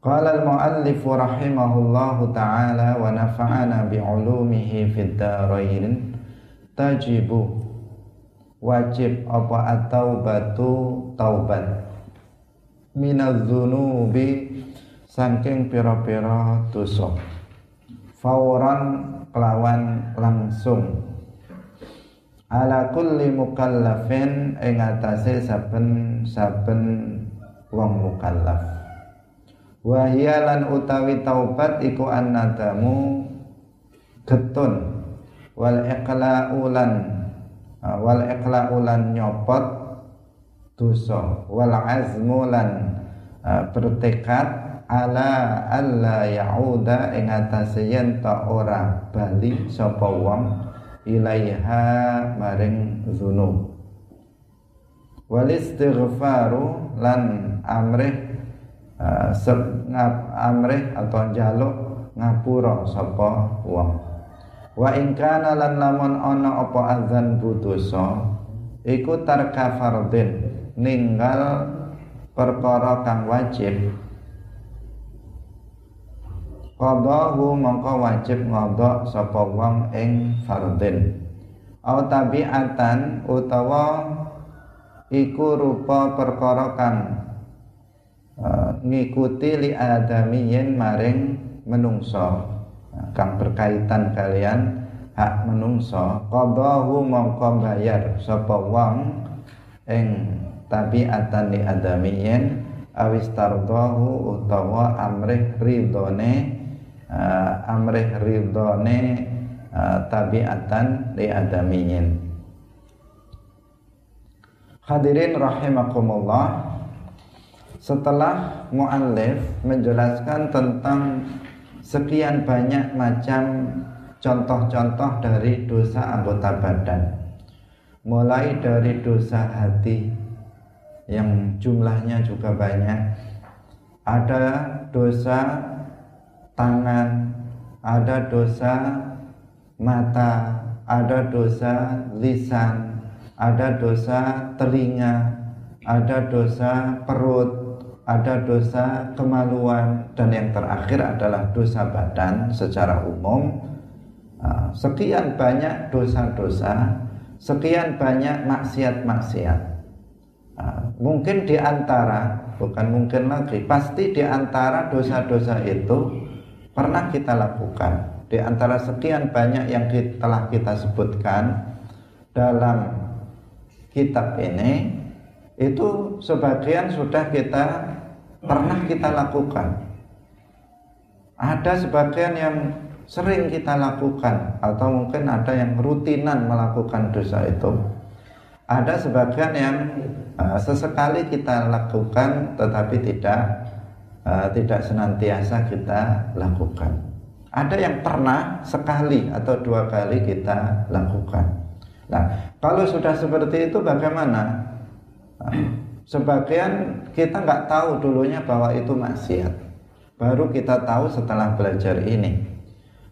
Qala al-muallif rahimahullahu taala wa nafa'ana bi'ulumihi fid dharain tajibu. Wajib apa atau batu taubat. Minaz dzunubi saking pira-pira dosa. Fauran kelawan langsung. Ala kulli mukallafin ing atase saben-saben wong mukallaf Wahyalan utawi taubat iku annadamu getun. Wal iqla'ulan ah, wal iqla'ulan nyopot dosa. Wal azmulan ah, bertekad ala alla yauda ing atase yen ta ora bali sapa wong ilaiha maring zunub. Wal istighfaru lan amrih uh, ngap amrih atau jaluk ngapura sapa wong. Wa kana lan lamun ana apa azan budosa iku tarka fardin ninggal perkara kang wajib. Qadahu mongko wajib ngodok sapa wong ing fardin. Au tabiatan utawa iku rupa perkara Eh, ngikuti li adamiyin maring menungso. Nah, kang berkaitan kalian hak menungso. Qadahu mongko bayar sapa wong ing tabiatan li adamiyin awis tardahu utawa amrih ridone uh, amrih ridone uh, tabiatan li adamiyin Hadirin rahimakumullah setelah muallif menjelaskan tentang sekian banyak macam contoh-contoh dari dosa anggota badan. Mulai dari dosa hati yang jumlahnya juga banyak. Ada dosa tangan ada dosa mata ada dosa lisan ada dosa telinga ada dosa perut ada dosa kemaluan dan yang terakhir adalah dosa badan secara umum. Ah, sekian banyak dosa-dosa sekian banyak maksiat-maksiat. Ah, mungkin di antara bukan mungkin lagi pasti di antara dosa-dosa itu pernah kita lakukan. Di antara sekian banyak yang telah kita sebutkan dalam kitab ini itu sebagian sudah kita pernah kita lakukan. Ada sebagian yang sering kita lakukan atau mungkin ada yang rutinan melakukan dosa itu. Ada sebagian yang uh, sesekali kita lakukan tetapi tidak uh, tidak senantiasa kita lakukan. Ada yang pernah sekali atau dua kali kita lakukan. Nah, kalau sudah seperti itu bagaimana? Sebagian kita nggak tahu dulunya bahwa itu maksiat. Baru kita tahu setelah belajar ini.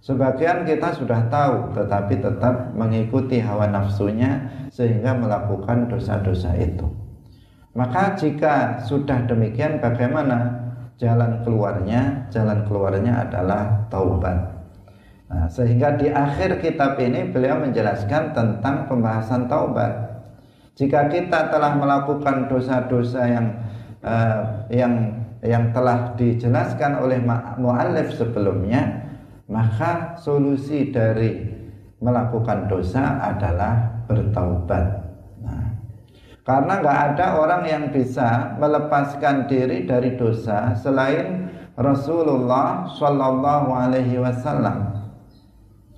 Sebagian kita sudah tahu tetapi tetap mengikuti hawa nafsunya sehingga melakukan dosa-dosa itu. Maka jika sudah demikian bagaimana jalan keluarnya? Jalan keluarnya adalah taubat. Nah, sehingga di akhir kitab ini beliau menjelaskan tentang pembahasan taubat. Jika kita telah melakukan dosa-dosa yang uh, yang yang telah dijelaskan oleh muallif sebelumnya, maka solusi dari melakukan dosa adalah bertaubat. Nah, karena nggak ada orang yang bisa melepaskan diri dari dosa selain Rasulullah Shallallahu Alaihi Wasallam.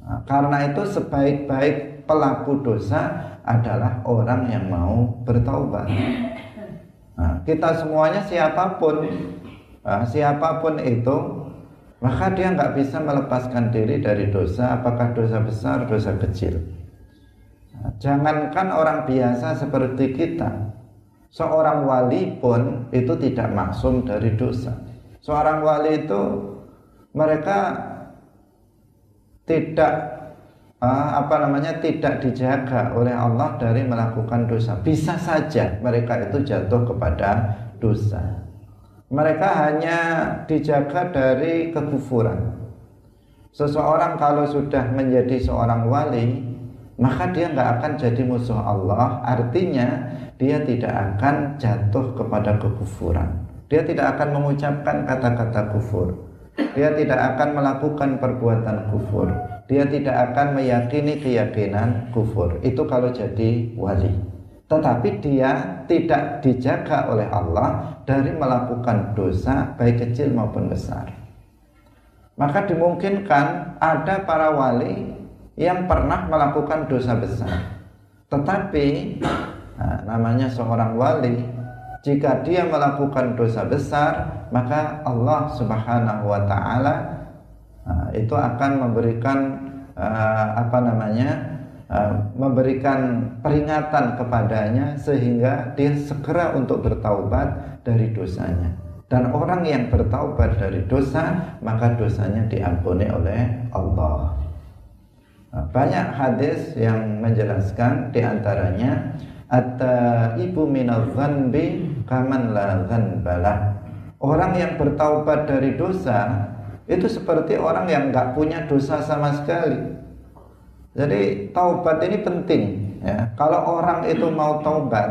Nah, karena itu sebaik-baik pelaku dosa adalah orang yang mau bertaubat. Nah, kita semuanya siapa pun, nah, siapa pun itu, maka dia nggak bisa melepaskan diri dari dosa, apakah dosa besar, dosa kecil. Nah, jangankan orang biasa seperti kita, seorang wali pun itu tidak maksum dari dosa. Seorang wali itu mereka tidak uh, apa namanya tidak dijaga oleh Allah dari melakukan dosa. Bisa saja mereka itu jatuh kepada dosa. mereka hanya dijaga dari kekufuran. Seseorang kalau sudah menjadi seorang wali, maka dia nggak akan jadi musuh Allah. Artinya dia tidak akan jatuh kepada kekufuran. Dia tidak akan mengucapkan kata-kata kufur. Dia tidak akan melakukan perbuatan kufur. Dia tidak akan meyakini keyakinan kufur. Itu kalau jadi wali. Tetapi dia tidak dijaga oleh Allah dari melakukan dosa baik kecil maupun besar maka dimungkinkan ada para wali yang pernah melakukan dosa besar. Tetapi nah, namanya seorang wali, jika dia melakukan dosa besar, maka Allah Subhanahu wa taala nah, itu akan memberikan uh, apa namanya? Uh, memberikan peringatan kepadanya sehingga dia segera untuk bertaubat dari dosanya. Dan orang yang bertaubat dari dosa Maka dosanya diampuni oleh Allah nah, Banyak hadis yang menjelaskan di antaranya Atta ibu minal zanbi kaman la zanbalah Orang yang bertaubat dari dosa Itu seperti orang yang nggak punya dosa sama sekali Jadi taubat ini penting ya. Kalau orang itu mau taubat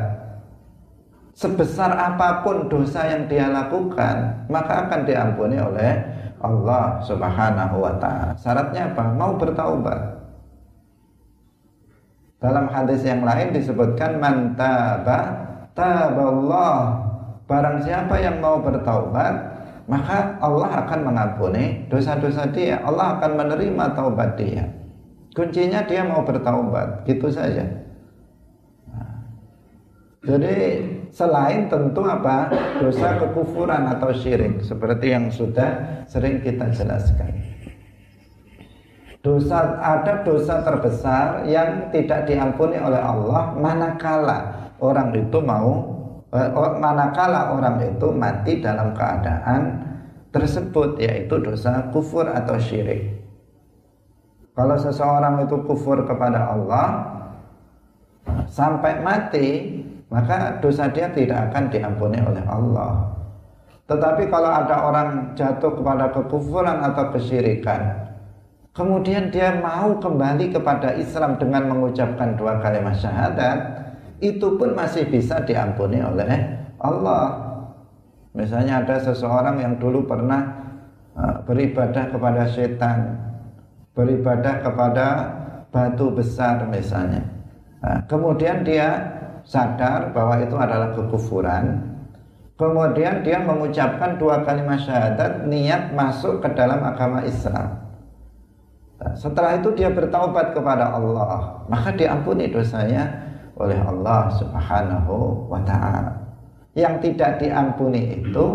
sebesar apa pun dosa yang dia lakukan maka akan diampuni oleh Allah Subhanahu wa taala. Syaratnya apa? Mau bertaubat. Dalam hadis yang lain disebutkan man taba taballah. Barang siapa yang mau bertaubat, maka Allah akan mengampuni dosa-dosa dia. Allah akan menerima taubat dia. Kuncinya dia mau bertaubat, gitu saja. Nah, jadi selain tentu apa dosa kekufuran atau syirik seperti yang sudah sering kita jelaskan. Dosa ada dosa terbesar yang tidak diampuni oleh Allah manakala orang itu mau manakala orang itu mati dalam keadaan tersebut yaitu dosa kufur atau syirik. Kalau seseorang itu kufur kepada Allah sampai mati maka dosa dia tidak akan diampuni oleh Allah. Tetapi kalau ada orang jatuh kepada kekufuran atau kesyirikan, kemudian dia mau kembali kepada Islam dengan mengucapkan dua kalimat syahadat, itu pun masih bisa diampuni oleh Allah. Misalnya ada seseorang yang dulu pernah uh, beribadah kepada setan, beribadah kepada batu besar misalnya. Nah, kemudian dia sadar bahwa itu adalah kekufuran kemudian dia mengucapkan dua kalimat syahadat niat masuk ke dalam agama Islam nah, setelah itu dia bertaubat kepada Allah maka diampuni dosanya oleh Allah subhanahu wa ta'ala. Yang tidak diampuni itu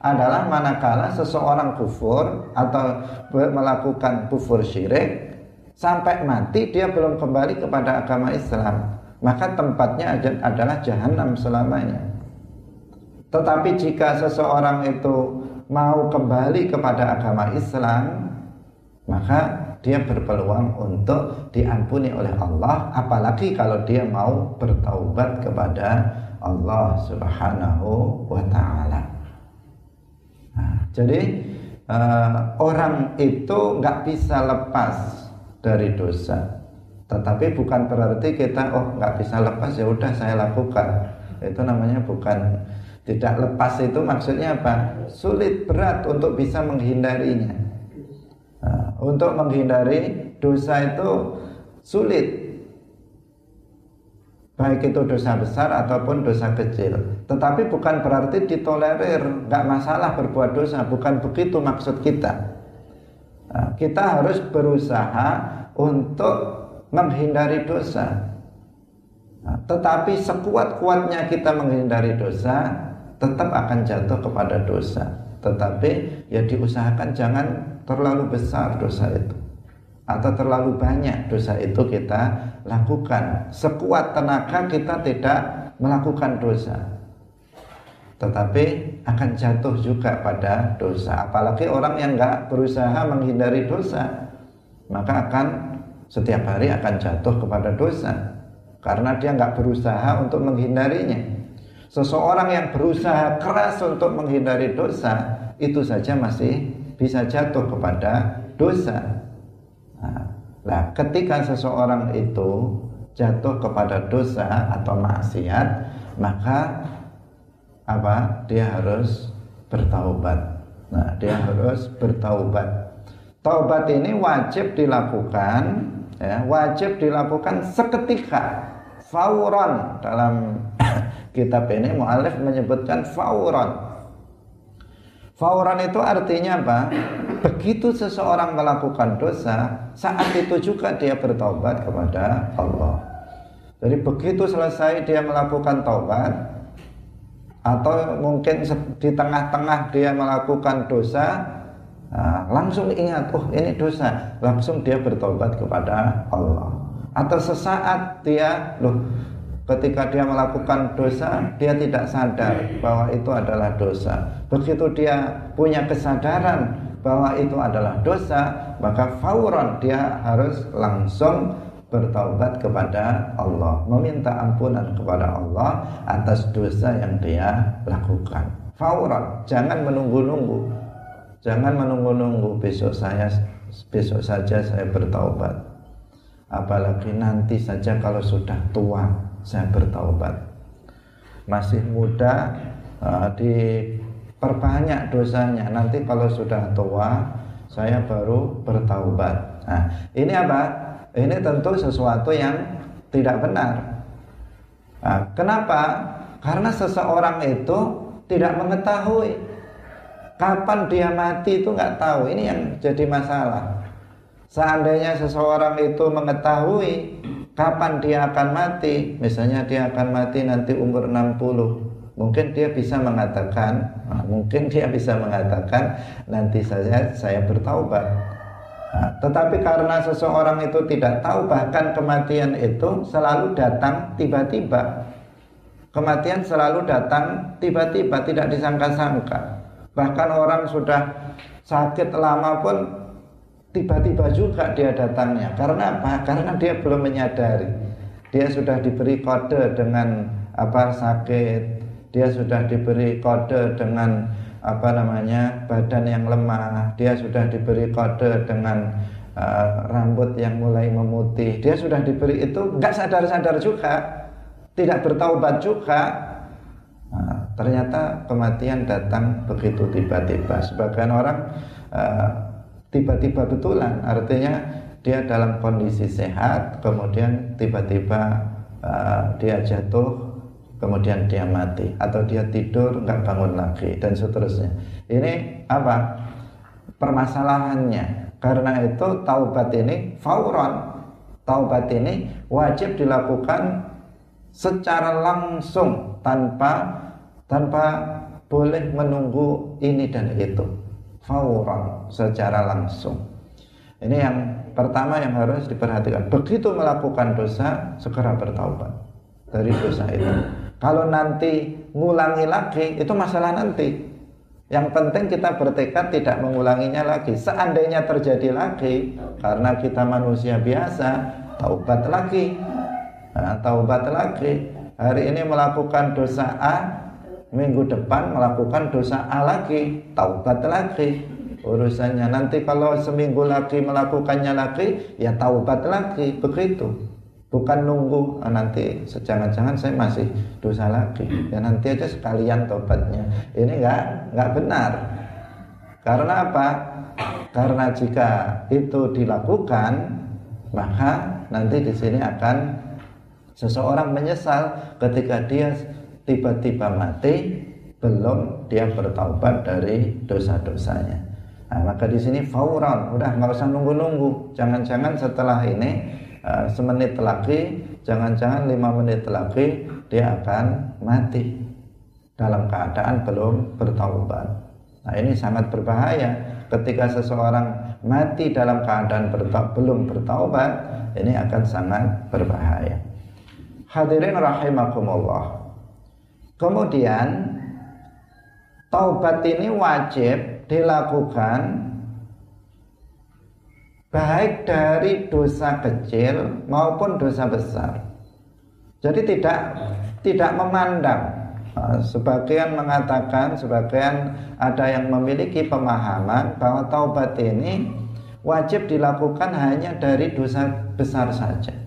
adalah manakala seseorang kufur atau melakukan kufur syirik sampai mati dia belum kembali kepada agama Islam. Maka tempatnya adalah jahanam selamanya. Tetapi jika seseorang itu mau kembali kepada agama Islam, maka dia berpeluang untuk diampuni oleh Allah, apalagi kalau dia mau bertaubat kepada Allah Subhanahu wa taala. Nah, jadi uh, orang itu nggak bisa lepas dari dosa tetapi bukan berarti kita oh nggak bisa lepas ya udah saya lakukan. Itu namanya bukan tidak lepas itu maksudnya apa? Sulit berat untuk bisa menghindarinya. Nah, untuk menghindari dosa itu sulit. Baik itu dosa besar ataupun dosa kecil. Tetapi bukan berarti ditolerir, nggak masalah berbuat dosa. Bukan begitu maksud kita. Nah, kita harus berusaha untuk menghindari dosa. Nah, tetapi sekuat-kuatnya kita menghindari dosa, tetap akan jatuh kepada dosa. Tetapi ya diusahakan jangan terlalu besar dosa itu atau terlalu banyak dosa itu kita lakukan. Sekuat tenaga kita tidak melakukan dosa. Tetapi akan jatuh juga pada dosa. Apalagi orang yang nggak berusaha menghindari dosa, maka akan setiap hari akan jatuh kepada dosa karena dia nggak berusaha untuk menghindarinya. Seseorang yang berusaha keras untuk menghindari dosa itu saja masih bisa jatuh kepada dosa. Nah, ketika seseorang itu jatuh kepada dosa atau maksiat, maka apa? Dia harus bertaubat. Nah, dia harus bertaubat. Taubat ini wajib dilakukan, ya, wajib dilakukan seketika, fauron dalam kitab ini mualif menyebutkan fauron. Fauran itu artinya apa? Begitu seseorang melakukan dosa, saat itu juga dia bertobat kepada Allah. Jadi begitu selesai dia melakukan taubat atau mungkin di tengah-tengah dia melakukan dosa, nah, langsung ingat, oh ini dosa, langsung dia bertobat kepada Allah. Atau sesaat dia, loh ketika dia melakukan dosa dia tidak sadar bahwa itu adalah dosa. Begitu dia punya kesadaran bahwa itu adalah dosa maka fauron dia harus langsung bertaubat kepada Allah meminta ampunan kepada Allah atas dosa yang dia lakukan. Fauron jangan menunggu-nunggu. Jangan menunggu-nunggu besok saya besok saja saya bertaubat. Apalagi nanti saja kalau sudah tua saya bertaubat. Masih muda uh, diperbanyak dosanya. Nanti kalau sudah tua saya baru bertaubat. Nah ini apa? Ini tentu sesuatu yang tidak benar. Nah, kenapa? Karena seseorang itu tidak mengetahui kapan dia mati itu nggak tahu. Ini yang jadi masalah. Seandainya seseorang itu mengetahui kapan dia akan mati? Misalnya dia akan mati nanti umur 60 mungkin dia bisa mengatakan nah, mungkin dia bisa mengatakan nanti saja saya bertaubat. Nah, tetapi karena seseorang itu tidak tahu bahkan kematian itu selalu datang tiba-tiba. Kematian selalu datang tiba-tiba tidak disangka-sangka. Bahkan orang sudah sakit lama pun tiba-tiba juga dia datangnya. Karena apa? Karena dia belum menyadari. Dia sudah diberi kode dengan apa sakit, dia sudah diberi kode dengan apa namanya badan yang lemah, dia sudah diberi kode dengan uh, rambut yang mulai memutih, dia sudah diberi itu nggak sadar-sadar juga, tidak bertaubat juga. Nah, ternyata kematian datang begitu tiba-tiba. Sebagian orang uh, tiba-tiba betulan. Artinya dia dalam kondisi sehat kemudian tiba-tiba uh, dia jatuh kemudian dia mati atau dia tidur nggak bangun lagi dan seterusnya. Ini apa? Permasalahannya. Karena itu taubat ini fauron. Taubat ini wajib dilakukan secara langsung tanpa tanpa boleh menunggu ini dan itu fauran secara langsung. Ini yang pertama yang harus diperhatikan. Begitu melakukan dosa, segera bertaubat dari dosa itu. Kalau nanti ngulangi lagi, itu masalah nanti. Yang penting kita bertekad tidak mengulanginya lagi. Seandainya terjadi lagi, karena kita manusia biasa, taubat lagi. Nah, taubat lagi. Hari ini melakukan dosa A, minggu depan melakukan dosa A lagi, taubat lagi urusannya. Nanti kalau seminggu lagi melakukannya lagi, ya taubat lagi, begitu. Bukan nunggu ah, nanti jangan-jangan saya masih dosa lagi. Ya nanti aja sekalian tobatnya. Ini enggak enggak benar. Karena apa? Karena jika itu dilakukan, maka nanti di sini akan seseorang menyesal ketika dia tiba-tiba mati belum dia bertaubat dari dosa-dosanya. Nah, maka di sini fauran, udah nggak usah nunggu-nunggu. Jangan-jangan setelah ini uh, semenit lagi, jangan-jangan lima menit lagi dia akan mati dalam keadaan belum bertaubat. Nah ini sangat berbahaya ketika seseorang mati dalam keadaan berta belum bertaubat, ini akan sangat berbahaya. Hadirin rahimakumullah. Kemudian taubat ini wajib dilakukan baik dari dosa kecil maupun dosa besar. Jadi tidak tidak memandang Uh, sebagian mengatakan, sebagian ada yang memiliki pemahaman bahwa taubat ini wajib dilakukan hanya dari dosa besar saja.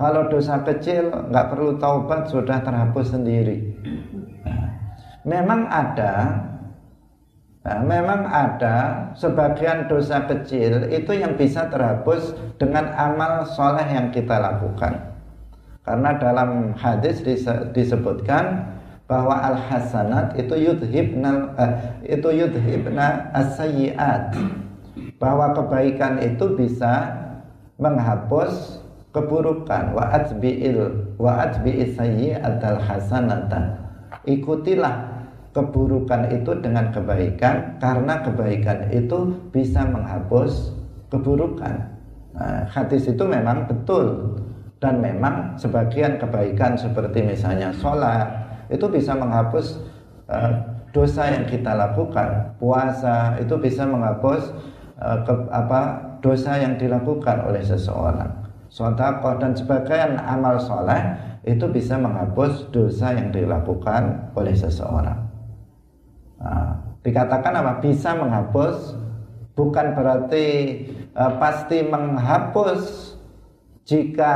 Kalau dosa kecil nggak perlu taubat sudah terhapus sendiri. memang ada, nah, memang ada sebagian dosa kecil itu yang bisa terhapus dengan amal soleh yang kita lakukan. Karena dalam hadis disebutkan bahwa al hasanat itu yudhibna uh, itu yudhibna as-sayyi'at bahwa kebaikan itu bisa menghapus keburukan. Wa atbi'il wa atbi'is sayyi'atal hasanata ikutilah keburukan itu dengan kebaikan karena kebaikan itu bisa menghapus keburukan. Nah, hadis itu memang betul. Dan memang sebagian kebaikan seperti misalnya sholat itu bisa menghapus uh, dosa yang kita lakukan. Puasa itu bisa menghapus Eh, ke, apa dosa yang dilakukan oleh seseorang. Sodakoh dan sebagian amal soleh itu bisa menghapus dosa yang dilakukan oleh seseorang. Nah, dikatakan apa? Bisa menghapus bukan berarti uh, pasti menghapus jika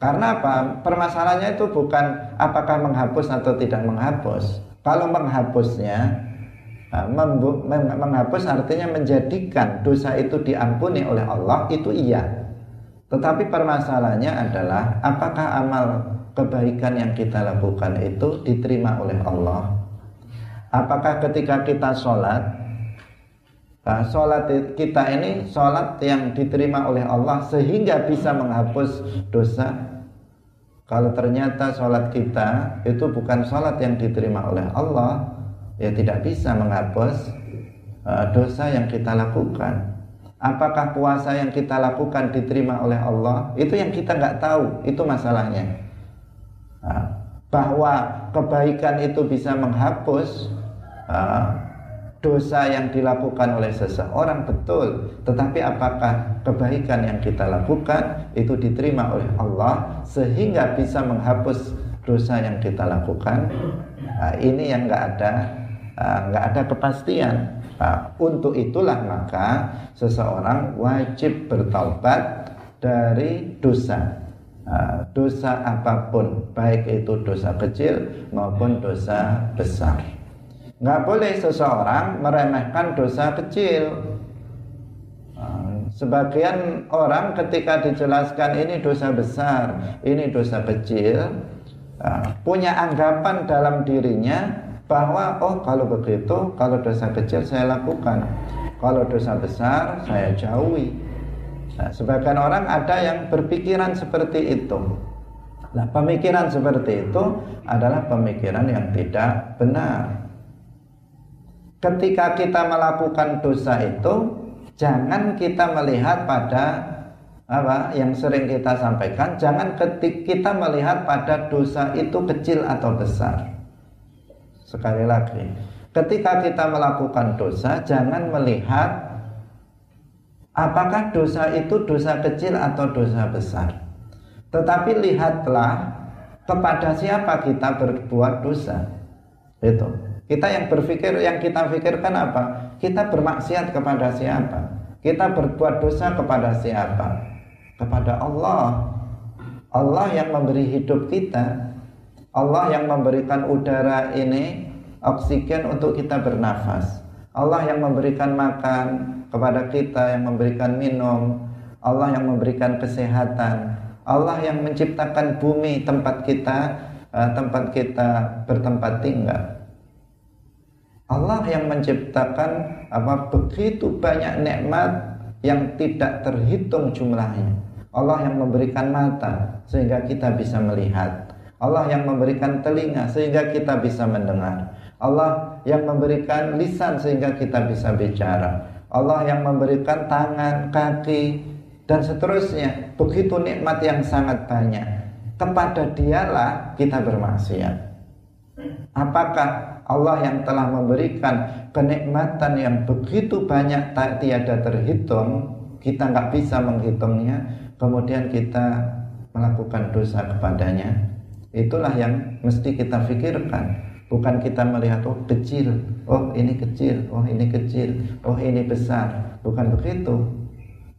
karena apa? Permasalahannya itu bukan apakah menghapus atau tidak menghapus. Kalau menghapusnya Ah, menghapus artinya menjadikan dosa itu diampuni oleh Allah itu iya tetapi permasalahannya adalah apakah amal kebaikan yang kita lakukan itu diterima oleh Allah apakah ketika kita sholat nah, sholat kita ini sholat yang diterima oleh Allah sehingga bisa menghapus dosa kalau ternyata sholat kita itu bukan sholat yang diterima oleh Allah ya tidak bisa menghapus uh, dosa yang kita lakukan. Apakah puasa yang kita lakukan diterima oleh Allah? Itu yang kita nggak tahu. Itu masalahnya. Nah, bahwa kebaikan itu bisa menghapus uh, dosa yang dilakukan oleh seseorang betul. Tetapi apakah kebaikan yang kita lakukan itu diterima oleh Allah sehingga bisa menghapus dosa yang kita lakukan? Nah, ini yang nggak ada Ah, nggak ada kepastian. Nah, untuk itulah maka seseorang wajib bertaubat dari dosa. Nah, dosa apa pun, baik itu dosa kecil maupun dosa besar. Nggak boleh seseorang meremehkan dosa kecil. sebagian orang ketika dijelaskan ini dosa besar, ini dosa kecil, punya anggapan dalam dirinya bahwa oh kalau begitu kalau dosa kecil saya lakukan. Kalau dosa besar saya jauhi. Nah, sebagian orang ada yang berpikiran seperti itu. Nah pemikiran seperti itu adalah pemikiran yang tidak benar. Ketika kita melakukan dosa itu jangan kita melihat pada apa yang sering kita sampaikan jangan ketika kita melihat pada dosa itu kecil atau besar Sekali lagi, ketika kita melakukan dosa, jangan melihat apakah dosa itu dosa kecil atau dosa besar. Tetapi lihatlah kepada siapa kita berbuat dosa. Itu. Kita yang berpikir, yang kita pikirkan apa? Kita bermaksiat kepada siapa? Kita berbuat dosa kepada siapa? Kepada Allah. Allah yang memberi hidup kita. Allah yang memberikan udara ini oksigen untuk kita bernafas. Allah yang memberikan makan kepada kita, yang memberikan minum, Allah yang memberikan kesehatan, Allah yang menciptakan bumi tempat kita, eh, tempat kita bertempat tinggal. Allah yang menciptakan apa begitu banyak nikmat yang tidak terhitung jumlahnya. Allah yang memberikan mata sehingga kita bisa melihat. Allah yang memberikan telinga sehingga kita bisa mendengar. Allah yang memberikan lisan sehingga kita bisa bicara. Allah yang memberikan tangan, kaki, dan seterusnya. Begitu nikmat yang sangat banyak. Kepada dialah kita bermaksiat. Apakah Allah yang telah memberikan kenikmatan yang begitu banyak tak tiada terhitung, kita nggak bisa menghitungnya, kemudian kita melakukan dosa kepadanya? Itulah yang mesti kita pikirkan. Bukan kita melihat oh kecil, oh ini kecil, oh ini kecil, oh ini besar. Bukan begitu.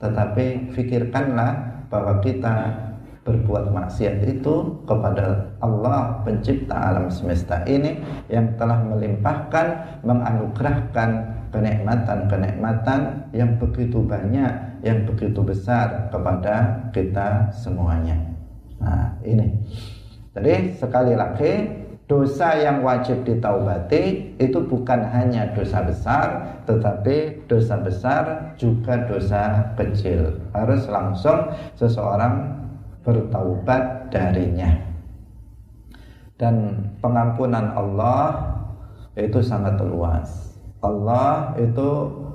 Tetapi pikirkanlah bahwa kita berbuat maksiat itu kepada Allah pencipta alam semesta ini yang telah melimpahkan menganugerahkan kenikmatan-kenikmatan yang begitu banyak yang begitu besar kepada kita semuanya. Nah ini. Jadi sekali lagi dosa yang wajib ditaubati itu bukan hanya dosa besar tetapi dosa besar juga dosa kecil. Harus langsung seseorang bertaubat darinya. Dan pengampunan Allah itu sangat luas. Allah itu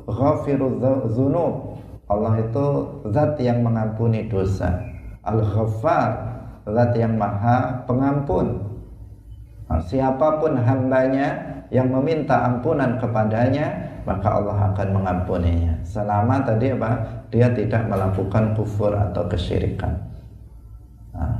ghafirul dzunub. Allah itu zat yang mengampuni dosa. Al-Ghaffar zat yang maha pengampun siapa pun hambanya yang meminta ampunan kepadanya maka Allah akan mengampuninya selama tadi apa dia tidak melakukan kufur atau kesyirikan Nah.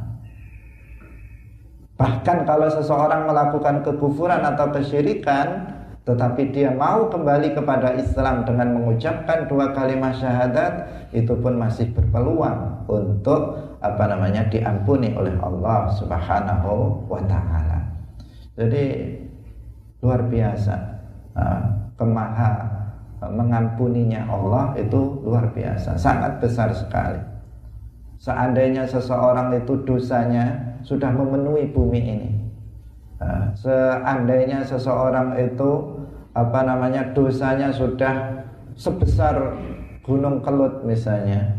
Bahkan kalau seseorang melakukan kekufuran atau kesyirikan tetapi dia mau kembali kepada Islam dengan mengucapkan dua kalimat syahadat itu pun masih berpeluang untuk apa namanya diampuni oleh Allah Subhanahu wa taala. Jadi luar biasa nah, kemaha mengampuninya Allah itu luar biasa, sangat besar sekali. Seandainya seseorang itu dosanya sudah memenuhi bumi ini. Nah, seandainya seseorang itu apa namanya dosanya sudah sebesar gunung kelut misalnya.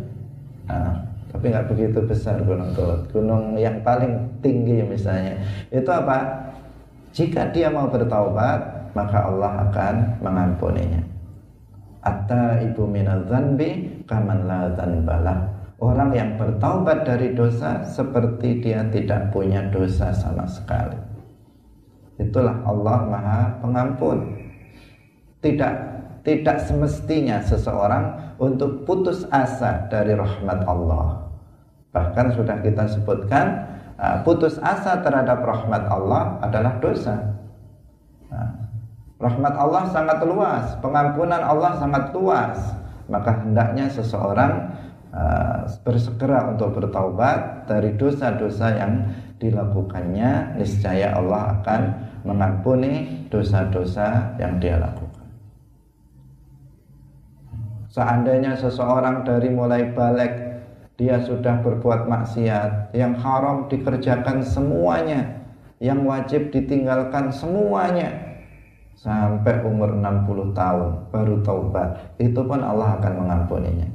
Nah, tapi nggak begitu besar gunung kelut. Gunung yang paling tinggi misalnya. Itu apa? Jika dia mau bertaubat, maka Allah akan mengampuninya. Atta ibu minal zanbi kaman la zanbalah Orang yang bertaubat dari dosa seperti dia tidak punya dosa sama sekali. Itulah Allah Maha Pengampun. Tidak tidak semestinya seseorang untuk putus asa dari rahmat Allah. Bahkan sudah kita sebutkan putus asa terhadap rahmat Allah adalah dosa. Nah, rahmat Allah sangat luas, pengampunan Allah sangat luas. Maka hendaknya seseorang uh, bersegera untuk bertaubat dari dosa-dosa yang dilakukannya niscaya Allah akan mengampuni dosa-dosa yang dia lakukan seandainya seseorang dari mulai balik dia sudah berbuat maksiat yang haram dikerjakan semuanya yang wajib ditinggalkan semuanya sampai umur 60 tahun baru taubat itu pun Allah akan mengampuninya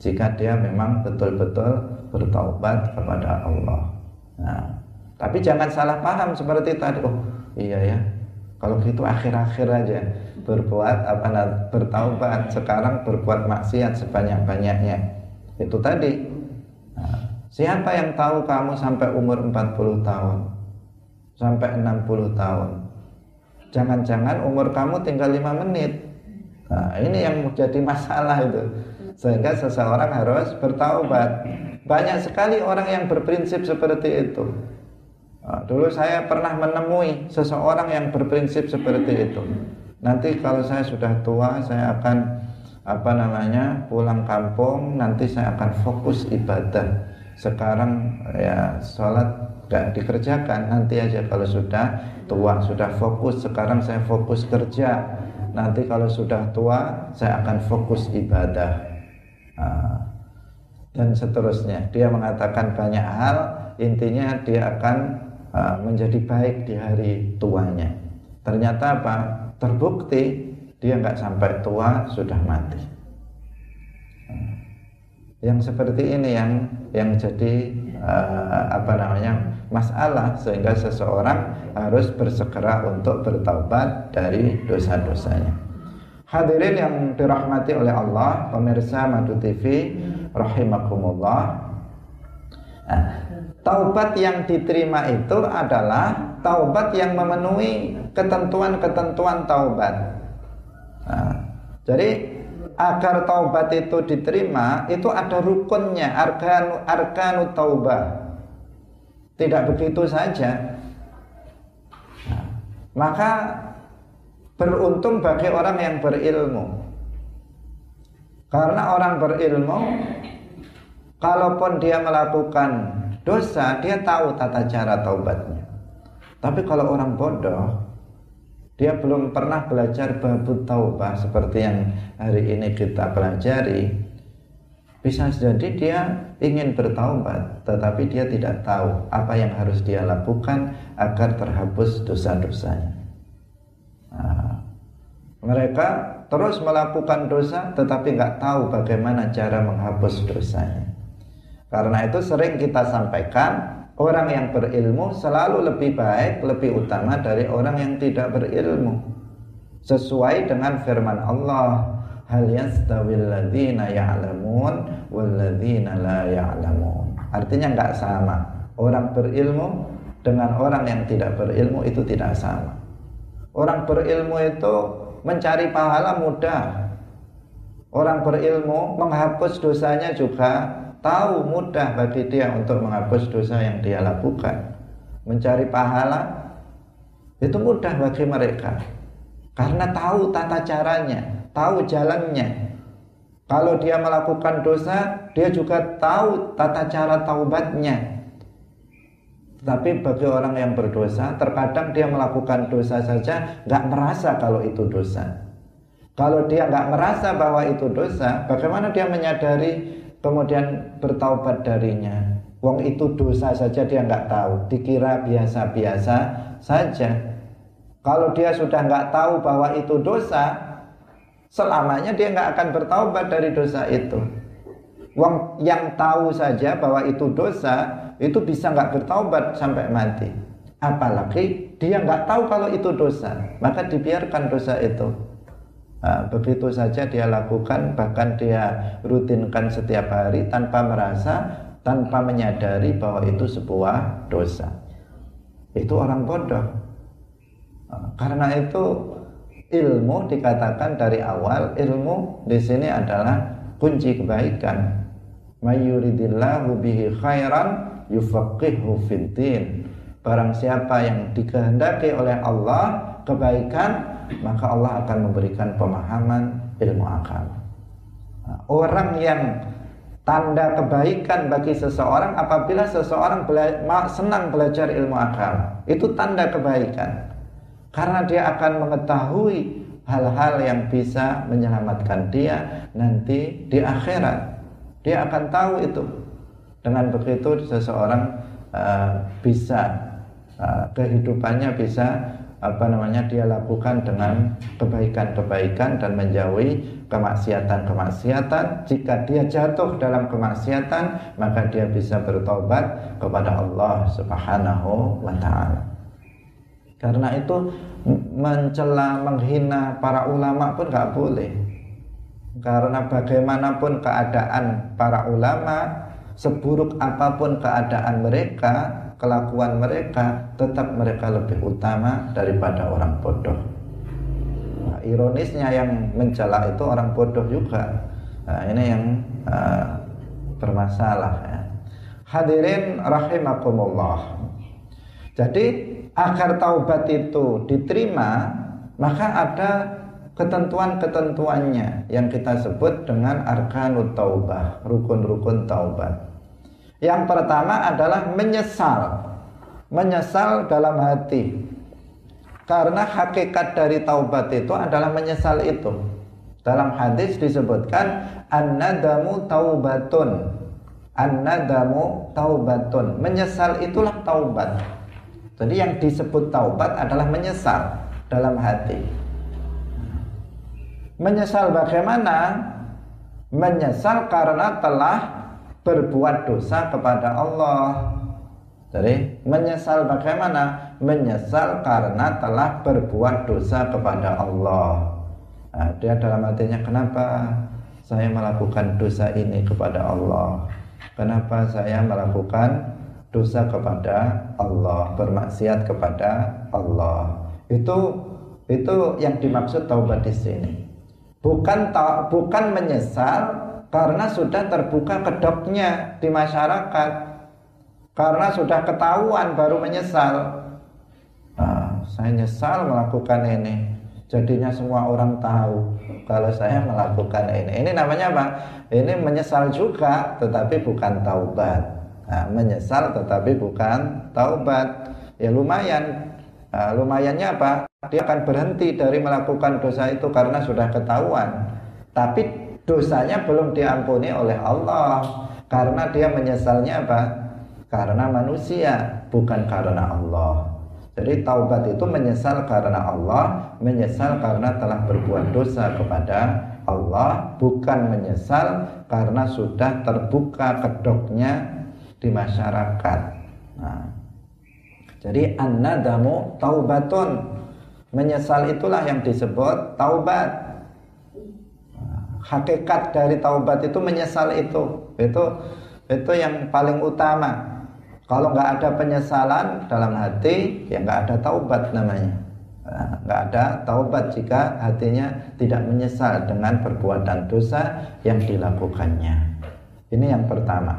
jika dia memang betul-betul bertaubat kepada Allah. Nah, tapi jangan salah paham seperti tadi. Oh, iya ya. Kalau gitu akhir-akhir aja berbuat apa bertaubat sekarang berbuat maksiat sebanyak-banyaknya. Itu tadi. Siapa yang tahu kamu sampai umur 40 tahun? Sampai 60 tahun. Jangan-jangan umur kamu tinggal 5 menit. Nah, ini yang menjadi masalah itu sehingga seseorang harus bertaubat. Banyak sekali orang yang berprinsip seperti itu. Nah, dulu saya pernah menemui seseorang yang berprinsip seperti itu. Nanti kalau saya sudah tua, saya akan apa namanya pulang kampung. Nanti saya akan fokus ibadah. Sekarang ya sholat gak dikerjakan. Nanti aja kalau sudah tua, sudah fokus. Sekarang saya fokus kerja. Nanti kalau sudah tua, saya akan fokus ibadah. Ah. dan seterusnya. Dia mengatakan banyak hal, intinya dia akan ah, menjadi baik di hari tuanya. Ternyata apa? Terbukti dia nggak sampai tua sudah mati. Yang seperti ini yang yang jadi uh, apa namanya masalah sehingga seseorang harus bersegera untuk bertaubat dari dosa-dosanya. Hadirin yang dirahmati oleh Allah, pemirsa Madu TV rahimakumullah. Nah, taubat yang diterima itu adalah taubat yang memenuhi ketentuan-ketentuan taubat. Nah, jadi agar taubat itu diterima itu ada rukunnya arkanu arkanu taubah. tidak begitu saja. Nah, maka beruntung bagi orang yang berilmu. Karena orang berilmu, kalaupun dia melakukan dosa, dia tahu tata cara taubatnya. Tapi kalau orang bodoh, dia belum pernah belajar babut taubah seperti yang hari ini kita pelajari, bisa jadi dia ingin bertaubat, tetapi dia tidak tahu apa yang harus dia lakukan agar terhapus dosa-dosanya. Nah, mereka terus melakukan dosa, tetapi nggak tahu bagaimana cara menghapus dosanya. Karena itu sering kita sampaikan orang yang berilmu selalu lebih baik, lebih utama dari orang yang tidak berilmu. Sesuai dengan firman Allah, hal yastawil ladzina ya'lamun wal ladzina la ya'lamun. Artinya enggak sama. Orang berilmu dengan orang yang tidak berilmu itu tidak sama. Orang berilmu itu mencari pahala mudah. Orang berilmu menghapus dosanya juga tahu mudah bagi dia untuk menghapus dosa yang dia lakukan. Mencari pahala itu mudah bagi mereka karena tahu tata caranya tahu jalannya. Kalau dia melakukan dosa, dia juga tahu tata cara taubatnya. Tapi bagi orang yang berdosa, terkadang dia melakukan dosa saja nggak merasa kalau itu dosa. Kalau dia nggak merasa bahwa itu dosa, bagaimana dia menyadari kemudian bertaubat darinya? Wong itu dosa saja dia nggak tahu, dikira biasa-biasa saja. Kalau dia sudah nggak tahu bahwa itu dosa, selamanya dia nggak akan bertaubat dari dosa itu. Wong yang tahu saja bahwa itu dosa itu bisa nggak bertaubat sampai mati. Apalagi dia nggak tahu kalau itu dosa, maka dibiarkan dosa itu. Nah, begitu saja dia lakukan, bahkan dia rutinkan setiap hari tanpa merasa, tanpa menyadari bahwa itu sebuah dosa. Itu orang bodoh. Nah, karena itu ilmu dikatakan dari awal ilmu di sini adalah kunci kebaikan. Mayuridillahu bihi khairan yufaqihu fiddin. Barang siapa yang dikehendaki oleh Allah kebaikan, maka Allah akan memberikan pemahaman ilmu akal. Nah, orang yang tanda kebaikan bagi seseorang apabila seseorang bela senang belajar ilmu akal. Itu tanda kebaikan karena dia akan mengetahui hal-hal yang bisa menyelamatkan dia nanti di akhirat. Dia akan tahu itu. Dengan begitu seseorang uh, bisa uh, kehidupannya bisa apa namanya dia lakukan dengan kebaikan-kebaikan dan menjauhi kemaksiatan-kemaksiatan. Jika dia jatuh dalam kemaksiatan, maka dia bisa bertobat kepada Allah Subhanahu wa taala. Karena itu mencela, menghina para ulama pun nggak boleh. Karena bagaimanapun keadaan para ulama, seburuk apa pun keadaan mereka, kelakuan mereka, tetap mereka lebih utama daripada orang bodoh. Nah, ironisnya yang mencela itu orang bodoh juga. Nah, ini yang uh, bermasalah ya. Hadirin rahimakumullah. Jadi agar taubat itu diterima maka ada ketentuan-ketentuannya yang kita sebut dengan arkanut taubah, rukun-rukun taubat. Yang pertama adalah menyesal. Menyesal dalam hati. Karena hakikat dari taubat itu adalah menyesal itu. Dalam hadis disebutkan an-nadamu taubatun. An-nadamu taubatun. Menyesal itulah taubat. Jadi yang disebut taubat adalah menyesal dalam hati. Menyesal bagaimana? Menyesal karena telah berbuat dosa kepada Allah. Jadi menyesal bagaimana? Menyesal karena telah berbuat dosa kepada Allah. Nah, dia dalam hatinya kenapa saya melakukan dosa ini kepada Allah? Kenapa saya melakukan dosa kepada Allah, bermaksiat kepada Allah. Itu itu yang dimaksud taubat di sini. Bukan ta, bukan menyesal karena sudah terbuka kedoknya di masyarakat. Karena sudah ketahuan baru menyesal. Nah, saya nyesal melakukan ini. Jadinya semua orang tahu kalau saya melakukan ini. Ini namanya apa? Ini menyesal juga, tetapi bukan taubat. Nah, menyesal tetapi bukan taubat. Ya lumayan. Nah, lumayannya apa? Dia akan berhenti dari melakukan dosa itu karena sudah ketahuan. Tapi dosanya belum diampuni oleh Allah karena dia menyesalnya apa? Karena manusia, bukan karena Allah. Jadi taubat itu menyesal karena Allah, menyesal karena telah berbuat dosa kepada Allah, bukan menyesal karena sudah terbuka kedoknya di masyarakat. Nah, jadi an-nadamu taubatun. Menyesal itulah yang disebut taubat. Hakikat dari taubat itu menyesal itu. Itu itu yang paling utama. Kalau nggak ada penyesalan dalam hati, ya nggak ada taubat namanya. Nah, nggak ada taubat jika hatinya tidak menyesal dengan perbuatan dosa yang dilakukannya. Ini yang pertama.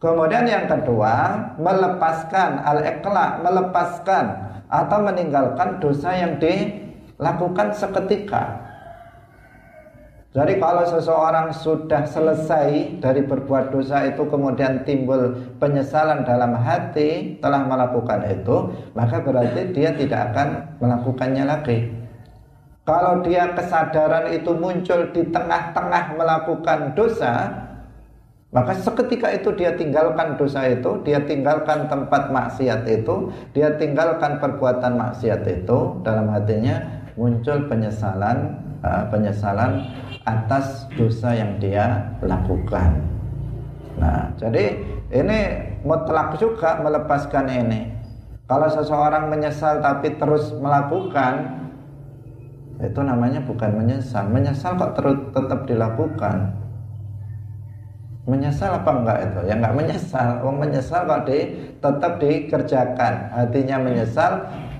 Kemudian yang kedua, melepaskan al-iqla, melepaskan atau meninggalkan dosa yang dilakukan seketika. Jadi kalau seseorang sudah selesai dari berbuat dosa itu kemudian timbul penyesalan dalam hati telah melakukan itu, maka berarti dia tidak akan melakukannya lagi. Kalau dia kesadaran itu muncul di tengah-tengah melakukan dosa, maka seketika itu dia tinggalkan dosa itu, dia tinggalkan tempat maksiat itu, dia tinggalkan perbuatan maksiat itu, dalam hatinya muncul penyesalan, uh, penyesalan atas dosa yang dia lakukan. Nah, jadi ini mutlak juga melepaskan ini. Kalau seseorang menyesal tapi terus melakukan, itu namanya bukan menyesal. Menyesal kok terus tetap dilakukan. Menyesal apa enggak itu? Ya enggak menyesal. Wong menyesal kok di, tetap dikerjakan. Artinya menyesal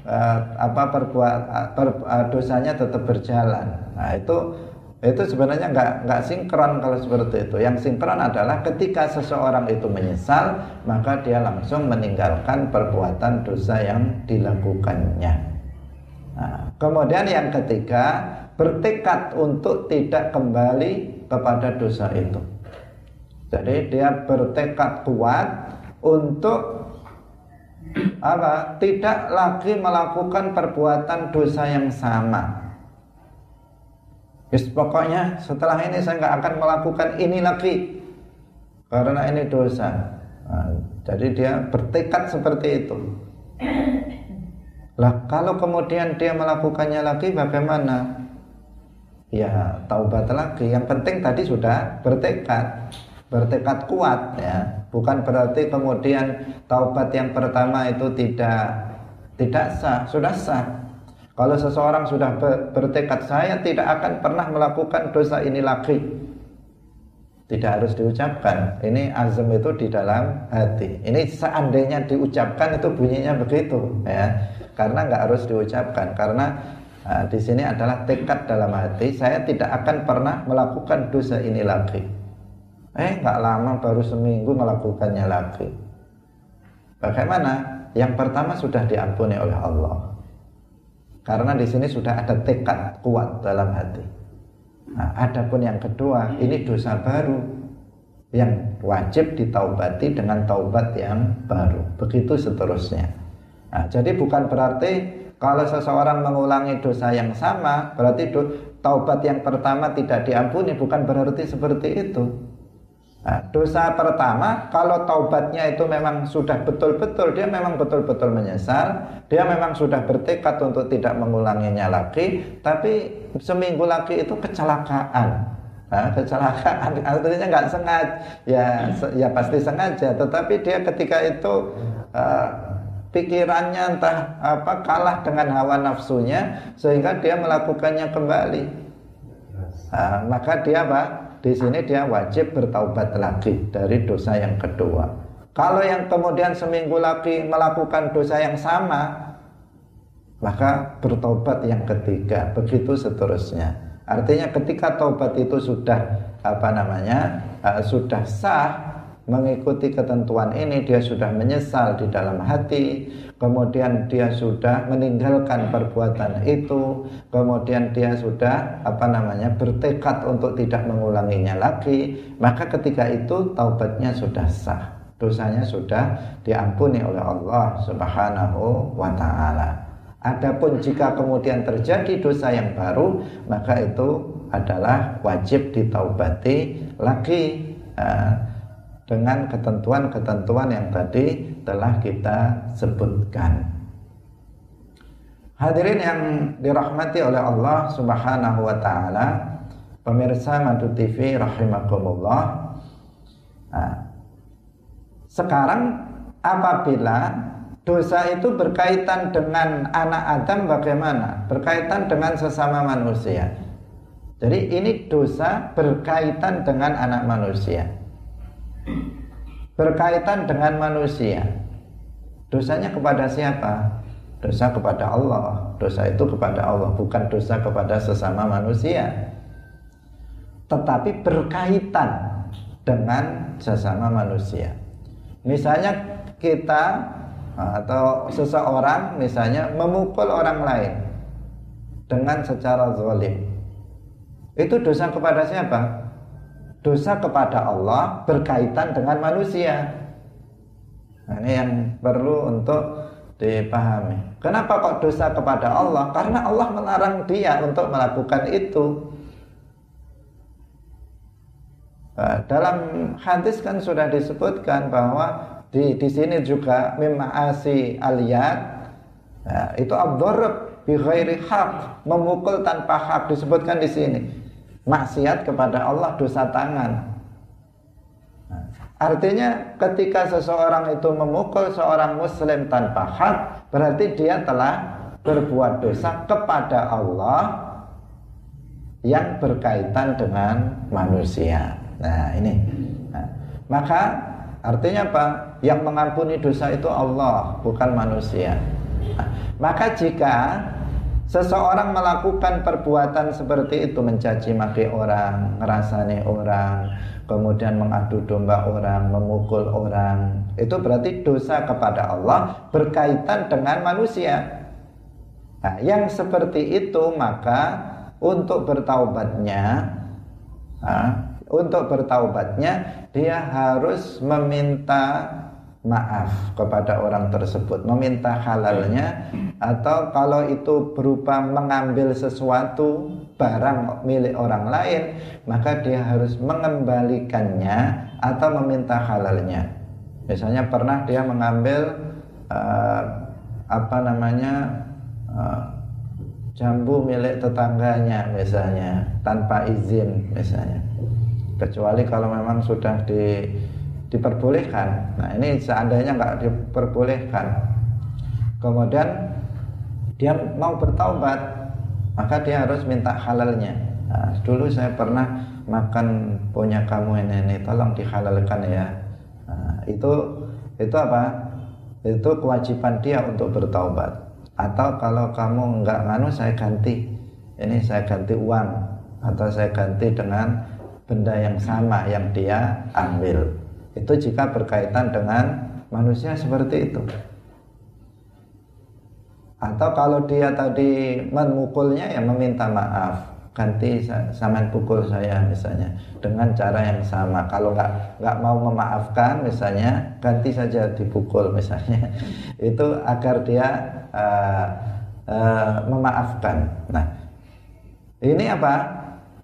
eh, apa perbuat per, eh, dosanya tetap berjalan. Nah, itu itu sebenarnya nggak nggak sinkron kalau seperti itu. Yang sinkron adalah ketika seseorang itu menyesal, maka dia langsung meninggalkan perbuatan dosa yang dilakukannya. Nah, kemudian yang ketiga, bertekad untuk tidak kembali kepada dosa itu. Jadi dia bertekad kuat untuk apa? Tidak lagi melakukan perbuatan dosa yang sama Yes, pokoknya setelah ini saya nggak akan melakukan ini lagi karena ini dosa. Nah, jadi dia bertekad seperti itu. Lah kalau kemudian dia melakukannya lagi bagaimana? Ya taubat lagi. Yang penting tadi sudah bertekad, bertekad kuat ya. Bukan berarti kemudian taubat yang pertama itu tidak tidak sah, sudah sah. Kalau seseorang sudah bertekad saya tidak akan pernah melakukan dosa ini lagi. Tidak harus diucapkan. Ini azam itu di dalam hati. Ini seandainya diucapkan itu bunyinya begitu ya. Karena nggak harus diucapkan karena nah, di sini adalah tekad dalam hati. Saya tidak akan pernah melakukan dosa ini lagi. Eh nggak lama baru seminggu melakukannya lagi. Bagaimana? Yang pertama sudah diampuni oleh Allah. Karena di sini sudah ada tekad kuat dalam hati. Nah, adapun yang kedua, ini dosa baru yang wajib ditaubati dengan taubat yang baru. Begitu seterusnya. Nah, jadi bukan berarti kalau seseorang mengulangi dosa yang sama, berarti taubat yang pertama tidak diampuni, bukan berarti seperti itu. Nah, dosa pertama kalau taubatnya itu memang sudah betul-betul dia memang betul-betul menyesal, dia memang sudah bertekad untuk tidak mengulanginya lagi, tapi seminggu lagi itu kecelakaan. Nah, kecelakaan artinya nggak sengaja, ya ya pasti sengaja, tetapi dia ketika itu uh, pikirannya entah apa kalah dengan hawa nafsunya sehingga dia melakukannya kembali. Nah, maka dia apa? Di sini dia wajib bertaubat lagi dari dosa yang kedua. Kalau yang kemudian seminggu lagi melakukan dosa yang sama, maka bertobat yang ketiga, begitu seterusnya. Artinya ketika taubat itu sudah apa namanya uh, sudah sah, mengikuti ketentuan ini dia sudah menyesal di dalam hati kemudian dia sudah meninggalkan perbuatan itu kemudian dia sudah apa namanya bertekad untuk tidak mengulanginya lagi maka ketika itu taubatnya sudah sah dosanya sudah diampuni oleh Allah Subhanahu wa taala. Adapun jika kemudian terjadi dosa yang baru maka itu adalah wajib ditaubati lagi uh, dengan ketentuan-ketentuan yang tadi telah kita sebutkan. Hadirin yang dirahmati oleh Allah Subhanahu wa taala, pemirsa Madu TV rahimakumullah. Nah, sekarang apabila dosa itu berkaitan dengan anak Adam bagaimana? Berkaitan dengan sesama manusia. Jadi ini dosa berkaitan dengan anak manusia berkaitan dengan manusia. Dosanya kepada siapa? Dosa kepada Allah. Dosa itu kepada Allah, bukan dosa kepada sesama manusia. Tetapi berkaitan dengan sesama manusia. Misalnya kita atau seseorang misalnya memukul orang lain dengan secara zalim. Itu dosa kepada siapa? Dosa kepada Allah berkaitan dengan manusia. Nah, ini yang perlu untuk dipahami. Kenapa kok dosa kepada Allah? Karena Allah melarang dia untuk melakukan itu. Nah, dalam hadis kan sudah disebutkan bahwa di di sini juga mimasi aliyat nah, itu abdurrab bi ghairi hak memukul tanpa hak disebutkan di sini maksiat kepada Allah dosa tangan. Nah, artinya ketika seseorang itu memukul seorang muslim tanpa hak, berarti dia telah berbuat dosa kepada Allah yang berkaitan dengan manusia. Nah, ini. Nah, maka artinya apa? Yang mengampuni dosa itu Allah, bukan manusia. Nah, maka jika Seseorang melakukan perbuatan seperti itu mencaci maki orang, ngerasani orang, kemudian mengadu domba orang, memukul orang. Itu berarti dosa kepada Allah berkaitan dengan manusia. Nah, yang seperti itu maka untuk bertaubatnya nah, untuk bertaubatnya dia harus meminta maaf kepada orang tersebut, meminta halalnya atau kalau itu berupa mengambil sesuatu barang milik orang lain, maka dia harus mengembalikannya atau meminta halalnya. Misalnya pernah dia mengambil uh, apa namanya uh, jambu milik tetangganya misalnya tanpa izin misalnya. Kecuali kalau memang sudah di diperbolehkan. Nah ini seandainya nggak diperbolehkan, kemudian dia mau bertaubat, maka dia harus minta halalnya. Nah, dulu saya pernah makan punya kamu ini, ini tolong dihalalkan ya. Nah, itu itu apa? Itu kewajiban dia untuk bertaubat. Atau kalau kamu nggak nganu saya ganti, ini saya ganti uang atau saya ganti dengan benda yang sama yang dia ambil. Itu jika berkaitan dengan manusia seperti itu. Atau kalau dia tadi memukulnya ya meminta maaf, ganti saman pukul saya misalnya dengan cara yang sama. Kalau nggak nggak mau memaafkan misalnya ganti saja dipukul misalnya. Itu agar dia uh, uh, memaafkan. Nah, ini apa?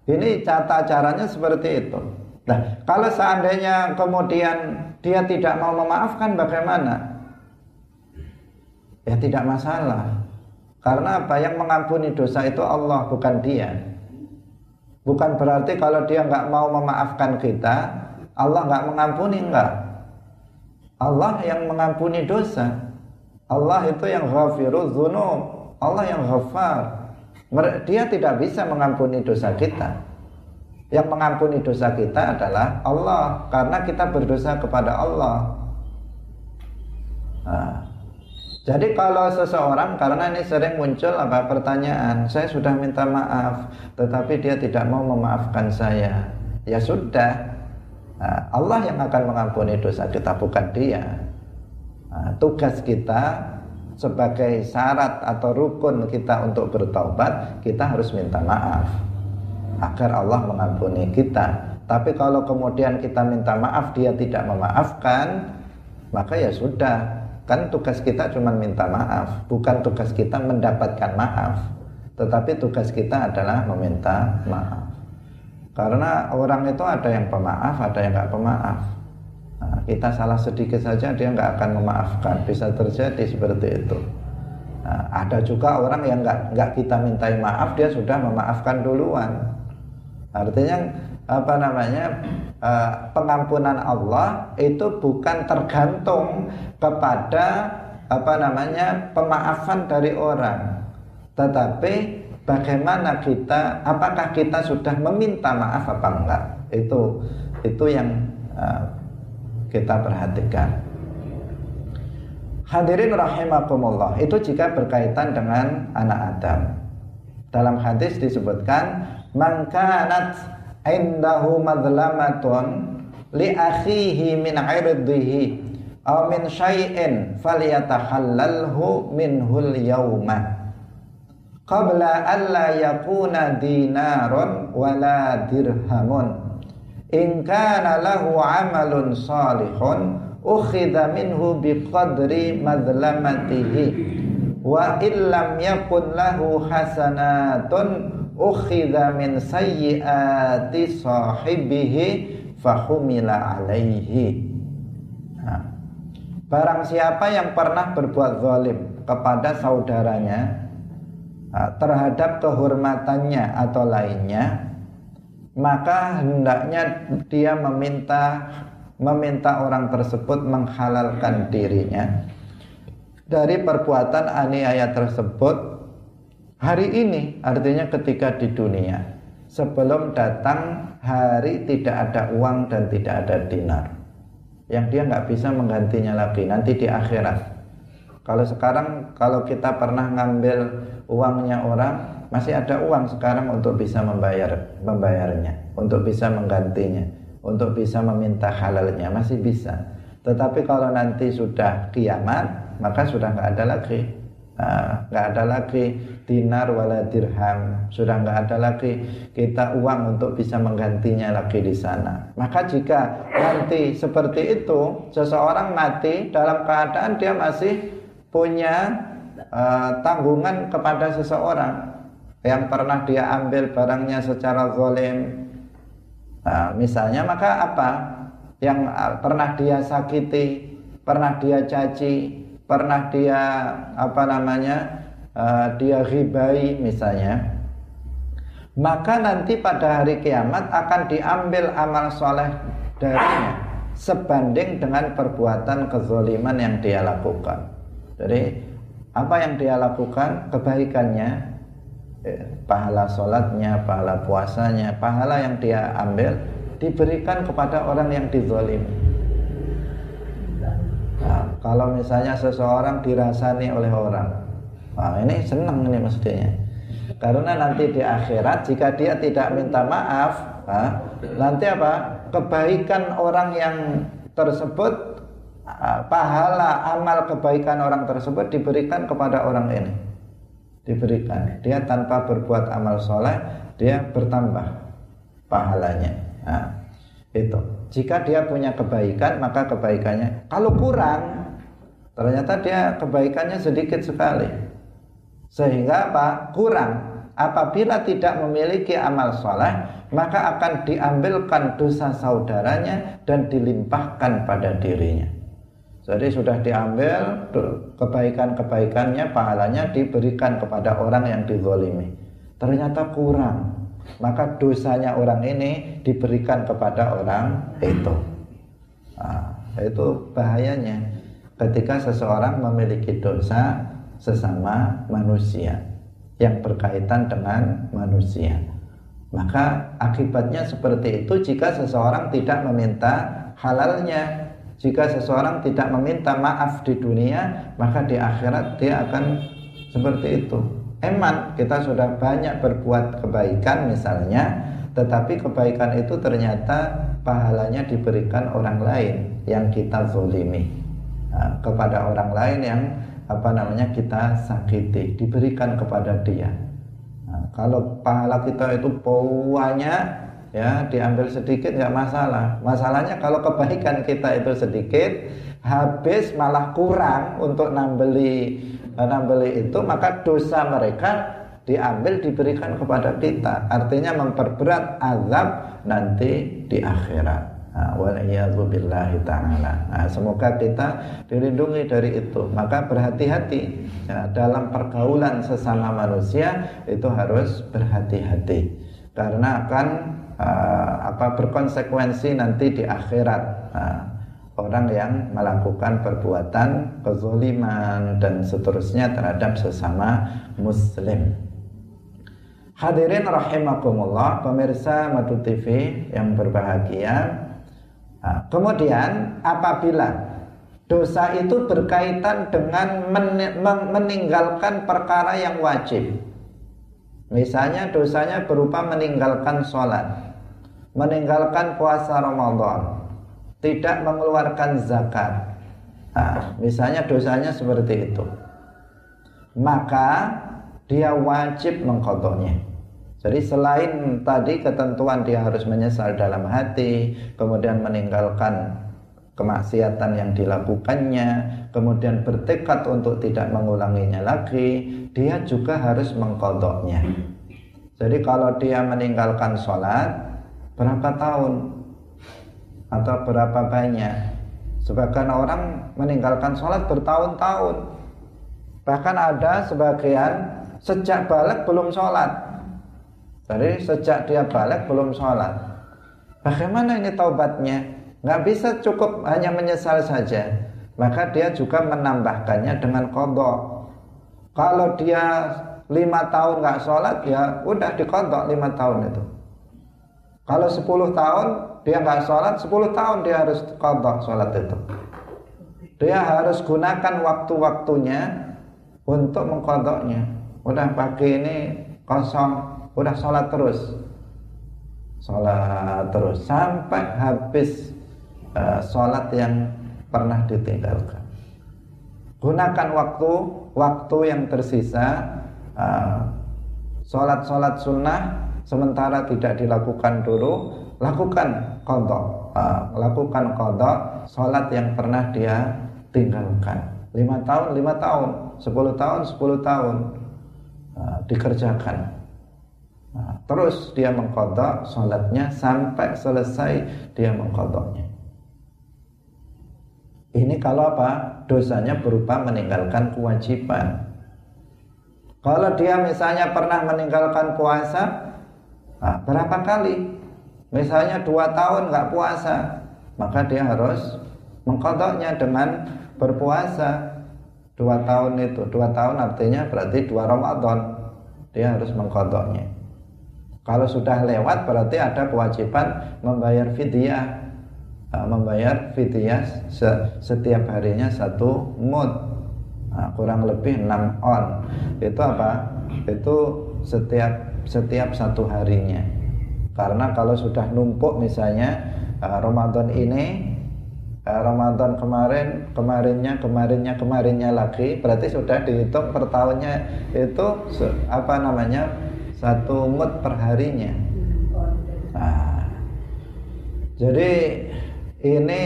Ini cara caranya seperti itu. Nah, kalau seandainya kemudian dia tidak mau memaafkan bagaimana? Ya tidak masalah. Karena apa yang mengampuni dosa itu Allah bukan dia. Bukan berarti kalau dia nggak mau memaafkan kita, Allah nggak mengampuni enggak. Allah yang mengampuni dosa. Allah itu yang ghafirul dzunub. Allah yang ghafar. Dia tidak bisa mengampuni dosa kita. Yang mengampuni dosa kita adalah Allah karena kita berdosa kepada Allah. Nah, jadi kalau seseorang karena ini sering muncul apa pertanyaan, saya sudah minta maaf, tetapi dia tidak mau memaafkan saya. Ya sudah, Nah, Allah yang akan mengampuni dosa kita bukan dia. Nah, tugas kita sebagai syarat atau rukun kita untuk bertobat, kita harus minta maaf agar Allah mengampuni kita. Tapi kalau kemudian kita minta maaf dia tidak memaafkan, maka ya sudah. Kan tugas kita cuma minta maaf, bukan tugas kita mendapatkan maaf. Tetapi tugas kita adalah meminta maaf. Karena orang itu ada yang pemaaf, ada yang nggak pemaaf. Nah, kita salah sedikit saja dia nggak akan memaafkan, bisa terjadi seperti itu. Nah, ada juga orang yang nggak nggak kita mintai maaf, dia sudah memaafkan duluan. Artinya apa namanya uh, pengampunan Allah itu bukan tergantung kepada apa namanya pemaafan dari orang. Tetapi bagaimana kita apakah kita sudah meminta maaf apa enggak? Itu itu yang uh, kita perhatikan. Hadirin rahimakumullah itu jika berkaitan dengan anak Adam. Dalam hadis disebutkan mangkanat indahu madlamatun li akhihi min irdihi aw min syai'in falyatahallalhu minhul yawma qabla alla yakuna dinarun wala dirhamun. In kana lahu amalun salihun ukhidha minhu biqadri madlamatihi. Wa illam yakun lahu hasanatun ukhidha min sayyiati sahibihi fahumila alaihi. Nah, barang siapa yang pernah berbuat zalim kepada saudaranya terhadap kehormatannya atau lainnya maka hendaknya dia meminta meminta orang tersebut menghalalkan dirinya. Dari perbuatan aniaya tersebut Hari ini artinya ketika di dunia sebelum datang hari tidak ada uang dan tidak ada dinar yang dia nggak bisa menggantinya lagi nanti di akhirat. Kalau sekarang kalau kita pernah ngambil uangnya orang masih ada uang sekarang untuk bisa membayar membayarnya, untuk bisa menggantinya, untuk bisa meminta halalnya masih bisa. Tetapi kalau nanti sudah kiamat maka sudah nggak ada lagi Nah, nggak ada lagi dinar wala dirham. Sudah nggak ada lagi kita uang untuk bisa menggantinya lagi di sana. Maka jika nanti seperti itu seseorang mati dalam keadaan dia masih punya uh, tanggungan kepada seseorang. Yang pernah dia ambil barangnya secara zalim. Nah, misalnya maka apa? Yang uh, pernah dia sakiti pernah dia caci pernah dia apa namanya uh, dia ribai misalnya maka nanti pada hari kiamat akan diambil amal soleh darinya sebanding dengan perbuatan kezoliman yang dia lakukan. Jadi apa yang dia lakukan? Kebaikannya eh, pahala sholatnya pahala puasanya pahala yang dia ambil diberikan kepada orang yang dizolimi kalau misalnya seseorang dirasani oleh orang Wah ini senang ini mestinya Karena nanti di akhirat jika dia tidak minta maaf nah, Nanti apa? Kebaikan orang yang tersebut Pahala amal kebaikan orang tersebut diberikan kepada orang ini. Diberikan. Dia tanpa berbuat amal soleh Dia bertambah pahalanya. Nah, Itu. Jika dia punya kebaikan maka kebaikannya. Kalau kurang Ternyata dia kebaikannya sedikit sekali. Sehingga apa? Kurang. Apabila tidak memiliki amal soleh, maka akan diambilkan dosa saudaranya dan dilimpahkan pada dirinya. Jadi sudah diambil kebaikan-kebaikannya, pahalanya diberikan kepada orang yang dizolimi. Ternyata kurang. Maka dosanya orang ini diberikan kepada orang itu. Nah, itu bahayanya ketika seseorang memiliki dosa sesama manusia yang berkaitan dengan manusia. Maka akibatnya seperti itu jika seseorang tidak meminta halalnya. Jika seseorang tidak meminta maaf di dunia, maka di akhirat dia akan seperti itu. Eman, kita sudah banyak berbuat kebaikan misalnya, tetapi kebaikan itu ternyata pahalanya diberikan orang lain yang kita zolimi kepada orang lain yang apa namanya kita sakiti diberikan kepada dia. Nah, kalau pahala kita itu banyak ya diambil sedikit nggak masalah. Masalahnya kalau kebaikan kita itu sedikit habis malah kurang untuk nambeli nambeli itu maka dosa mereka diambil diberikan kepada kita. Artinya memperberat azab nanti di akhirat nah, ta'ala. Nah, semoga kita dilindungi dari itu. Maka berhati-hati. Ya, dalam pergaulan sesama manusia itu harus berhati-hati. Karena akan uh, apa berkonsekuensi nanti di akhirat. Nah, orang yang melakukan perbuatan kezoliman dan seterusnya terhadap sesama muslim. Hadirin rahimakumullah, pemirsa Madu TV yang berbahagia. Nah, kemudian apabila dosa itu berkaitan dengan meninggalkan perkara yang wajib. Misalnya dosanya berupa meninggalkan sholat, meninggalkan puasa Ramadan, tidak mengeluarkan zakat. Nah, misalnya dosanya seperti itu. Maka dia wajib mengkodoknya. Jadi selain tadi ketentuan dia harus menyesal dalam hati, kemudian meninggalkan kemaksiatan yang dilakukannya, kemudian bertekad untuk tidak mengulanginya lagi, dia juga harus mengkodoknya. Jadi kalau dia meninggalkan sholat, berapa tahun atau berapa banyak? Sebagian orang meninggalkan sholat bertahun-tahun. Bahkan ada sebagian sejak balik belum sholat. Jadi sejak dia balik belum sholat. Bagaimana ini taubatnya? Nggak bisa cukup hanya menyesal saja. Maka dia juga menambahkannya dengan kodok. Kalau dia lima tahun nggak sholat ya udah dikodok lima tahun itu. Kalau sepuluh tahun dia nggak sholat, sepuluh tahun dia harus kodok sholat itu. Dia harus gunakan waktu-waktunya untuk mengkodoknya udah pagi ini kosong udah sholat terus. Sholat terus. Sampai habis uh, sholat yang pernah ditinggalkan. Gunakan waktu waktu yang tersisa uh, sholat-sholat sunnah sementara tidak dilakukan dulu. Lakukan kodok uh, lakukan kodok sholat yang pernah dia tinggalkan. Lima tahun lima tahun. Sepuluh tahun sepuluh tahun Ah, dikerjakan. Nah, terus dia mengkodok sholatnya sampai selesai dia mengkodoknya. Ini kalau apa? Dosanya berupa meninggalkan kewajiban. Kalau dia misalnya pernah meninggalkan puasa, nah, berapa kali? Misalnya dua tahun nggak puasa, maka dia harus mengkodoknya dengan berpuasa dua tahun itu dua tahun artinya berarti dua Ramadan dia harus mengkodoknya kalau sudah lewat berarti ada kewajiban membayar fidyah. Uh, membayar fidyah setiap harinya satu mud nah, kurang lebih enam on. Itu apa? Itu setiap setiap satu harinya. Karena kalau sudah numpuk misalnya uh, Ramadan ini Eh, Ramadan kemarin, kemarinnya, kemarinnya, kemarinnya lagi, berarti sudah dihitung per tahunnya itu apa namanya satu mut per harinya. Nah, jadi ini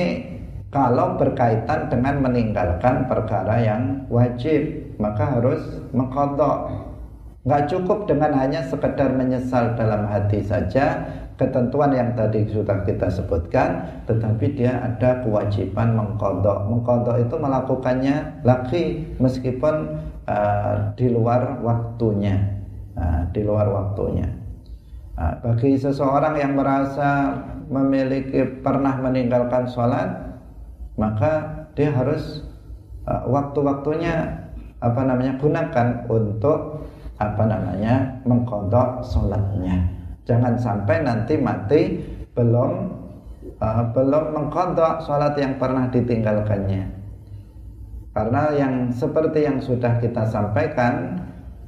kalau berkaitan dengan meninggalkan perkara yang wajib, maka harus mengkodok. Nggak cukup dengan hanya sekedar menyesal dalam hati saja, ketentuan yang tadi sudah kita sebutkan tetapi dia ada kewajiban mengkodok mengkodok itu melakukannya lagi meskipun uh, di luar waktunya di luar waktunya uh, bagi seseorang yang merasa memiliki pernah meninggalkan sholat maka dia harus uh, waktu-waktunya apa namanya gunakan untuk apa namanya mengkodok sholatnya Jangan sampai nanti mati belum uh, belum mengkodok sholat yang pernah ditinggalkannya. Karena yang seperti yang sudah kita sampaikan,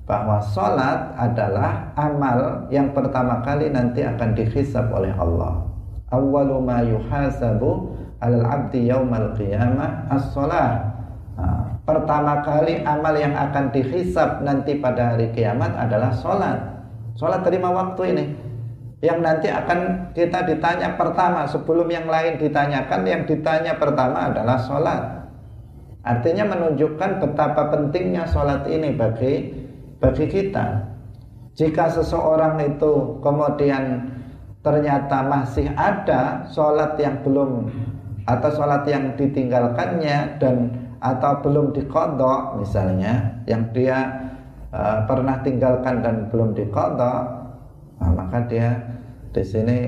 bahwa sholat adalah amal yang pertama kali nanti akan dihisab oleh Allah. Awwalu ma yuhasabu alal abdi yaumal qiyamah as-sholat. Nah, pertama kali amal yang akan dihisab nanti pada hari kiamat adalah sholat. Sholat terima waktu ini. Yang nanti akan kita ditanya pertama sebelum yang lain ditanyakan, yang ditanya pertama adalah sholat. Artinya menunjukkan betapa pentingnya sholat ini bagi bagi kita. Jika seseorang itu kemudian ternyata masih ada sholat yang belum atau sholat yang ditinggalkannya dan atau belum dikodok misalnya yang dia uh, pernah tinggalkan dan belum dikodok nah, maka dia di sini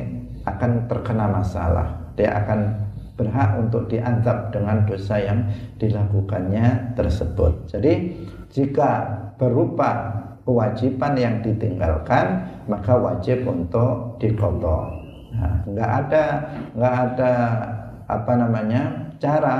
akan terkena masalah dia akan berhak untuk dianggap dengan dosa yang dilakukannya tersebut jadi jika berupa kewajiban yang ditinggalkan maka wajib untuk dikodok nah, nggak ada nggak ada apa namanya cara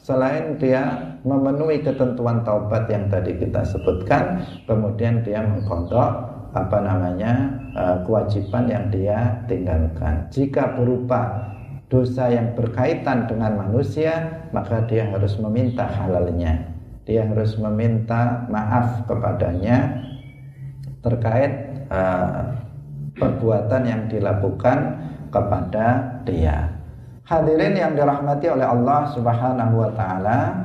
selain dia memenuhi ketentuan taubat yang tadi kita sebutkan kemudian dia mengkodok apa namanya eh, kewajiban yang dia tinggalkan. Jika berupa dosa yang berkaitan dengan manusia maka dia harus meminta halalnya dia harus meminta maaf kepadanya terkait uh, perbuatan yang dilakukan kepada dia Hadirin yang dirahmati oleh Allah Subhanahu wa taala.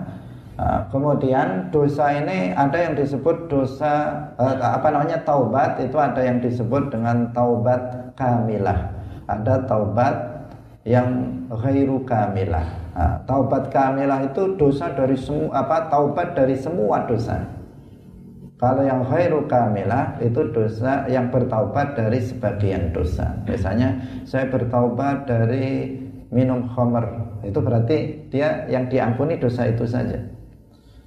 Uh, kemudian dosa ini ada yang disebut dosa uh, apa namanya taubat itu ada yang disebut dengan taubat kamilah. Ada taubat yang ghairu kamilah. Uh, taubat kamilah itu dosa dari semua apa taubat dari semua dosa. Kalau yang khairu kamilah itu dosa yang bertaubat dari sebagian dosa. Misalnya saya bertaubat dari minum khamr itu berarti dia yang diampuni dosa itu saja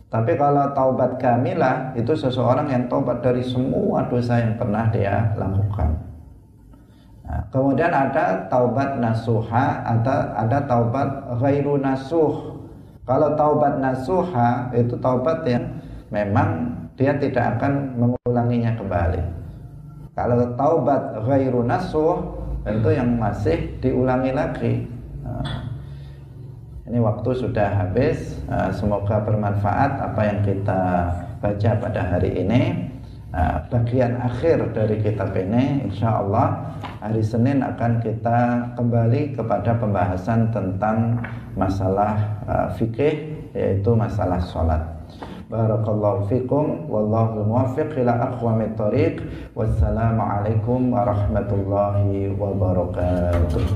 tapi kalau taubat kamilah itu seseorang yang taubat dari semua dosa yang pernah dia lakukan nah, kemudian ada taubat nasuha ada ada taubat ghairu nasuh kalau taubat nasuha itu taubat yang memang dia tidak akan mengulanginya kembali kalau taubat ghairu nasuh itu yang masih diulangi lagi ini waktu sudah habis. Eh, semoga bermanfaat apa yang kita baca pada hari ini. Eh, bagian akhir dari kitab ini, insya Allah hari Senin akan kita kembali kepada pembahasan tentang masalah eh, fikih, yaitu masalah sholat. Barakallahu fikum wallahu muwaffiq ila aqwamit thoriq. Wassalamualaikum warahmatullahi wabarakatuh.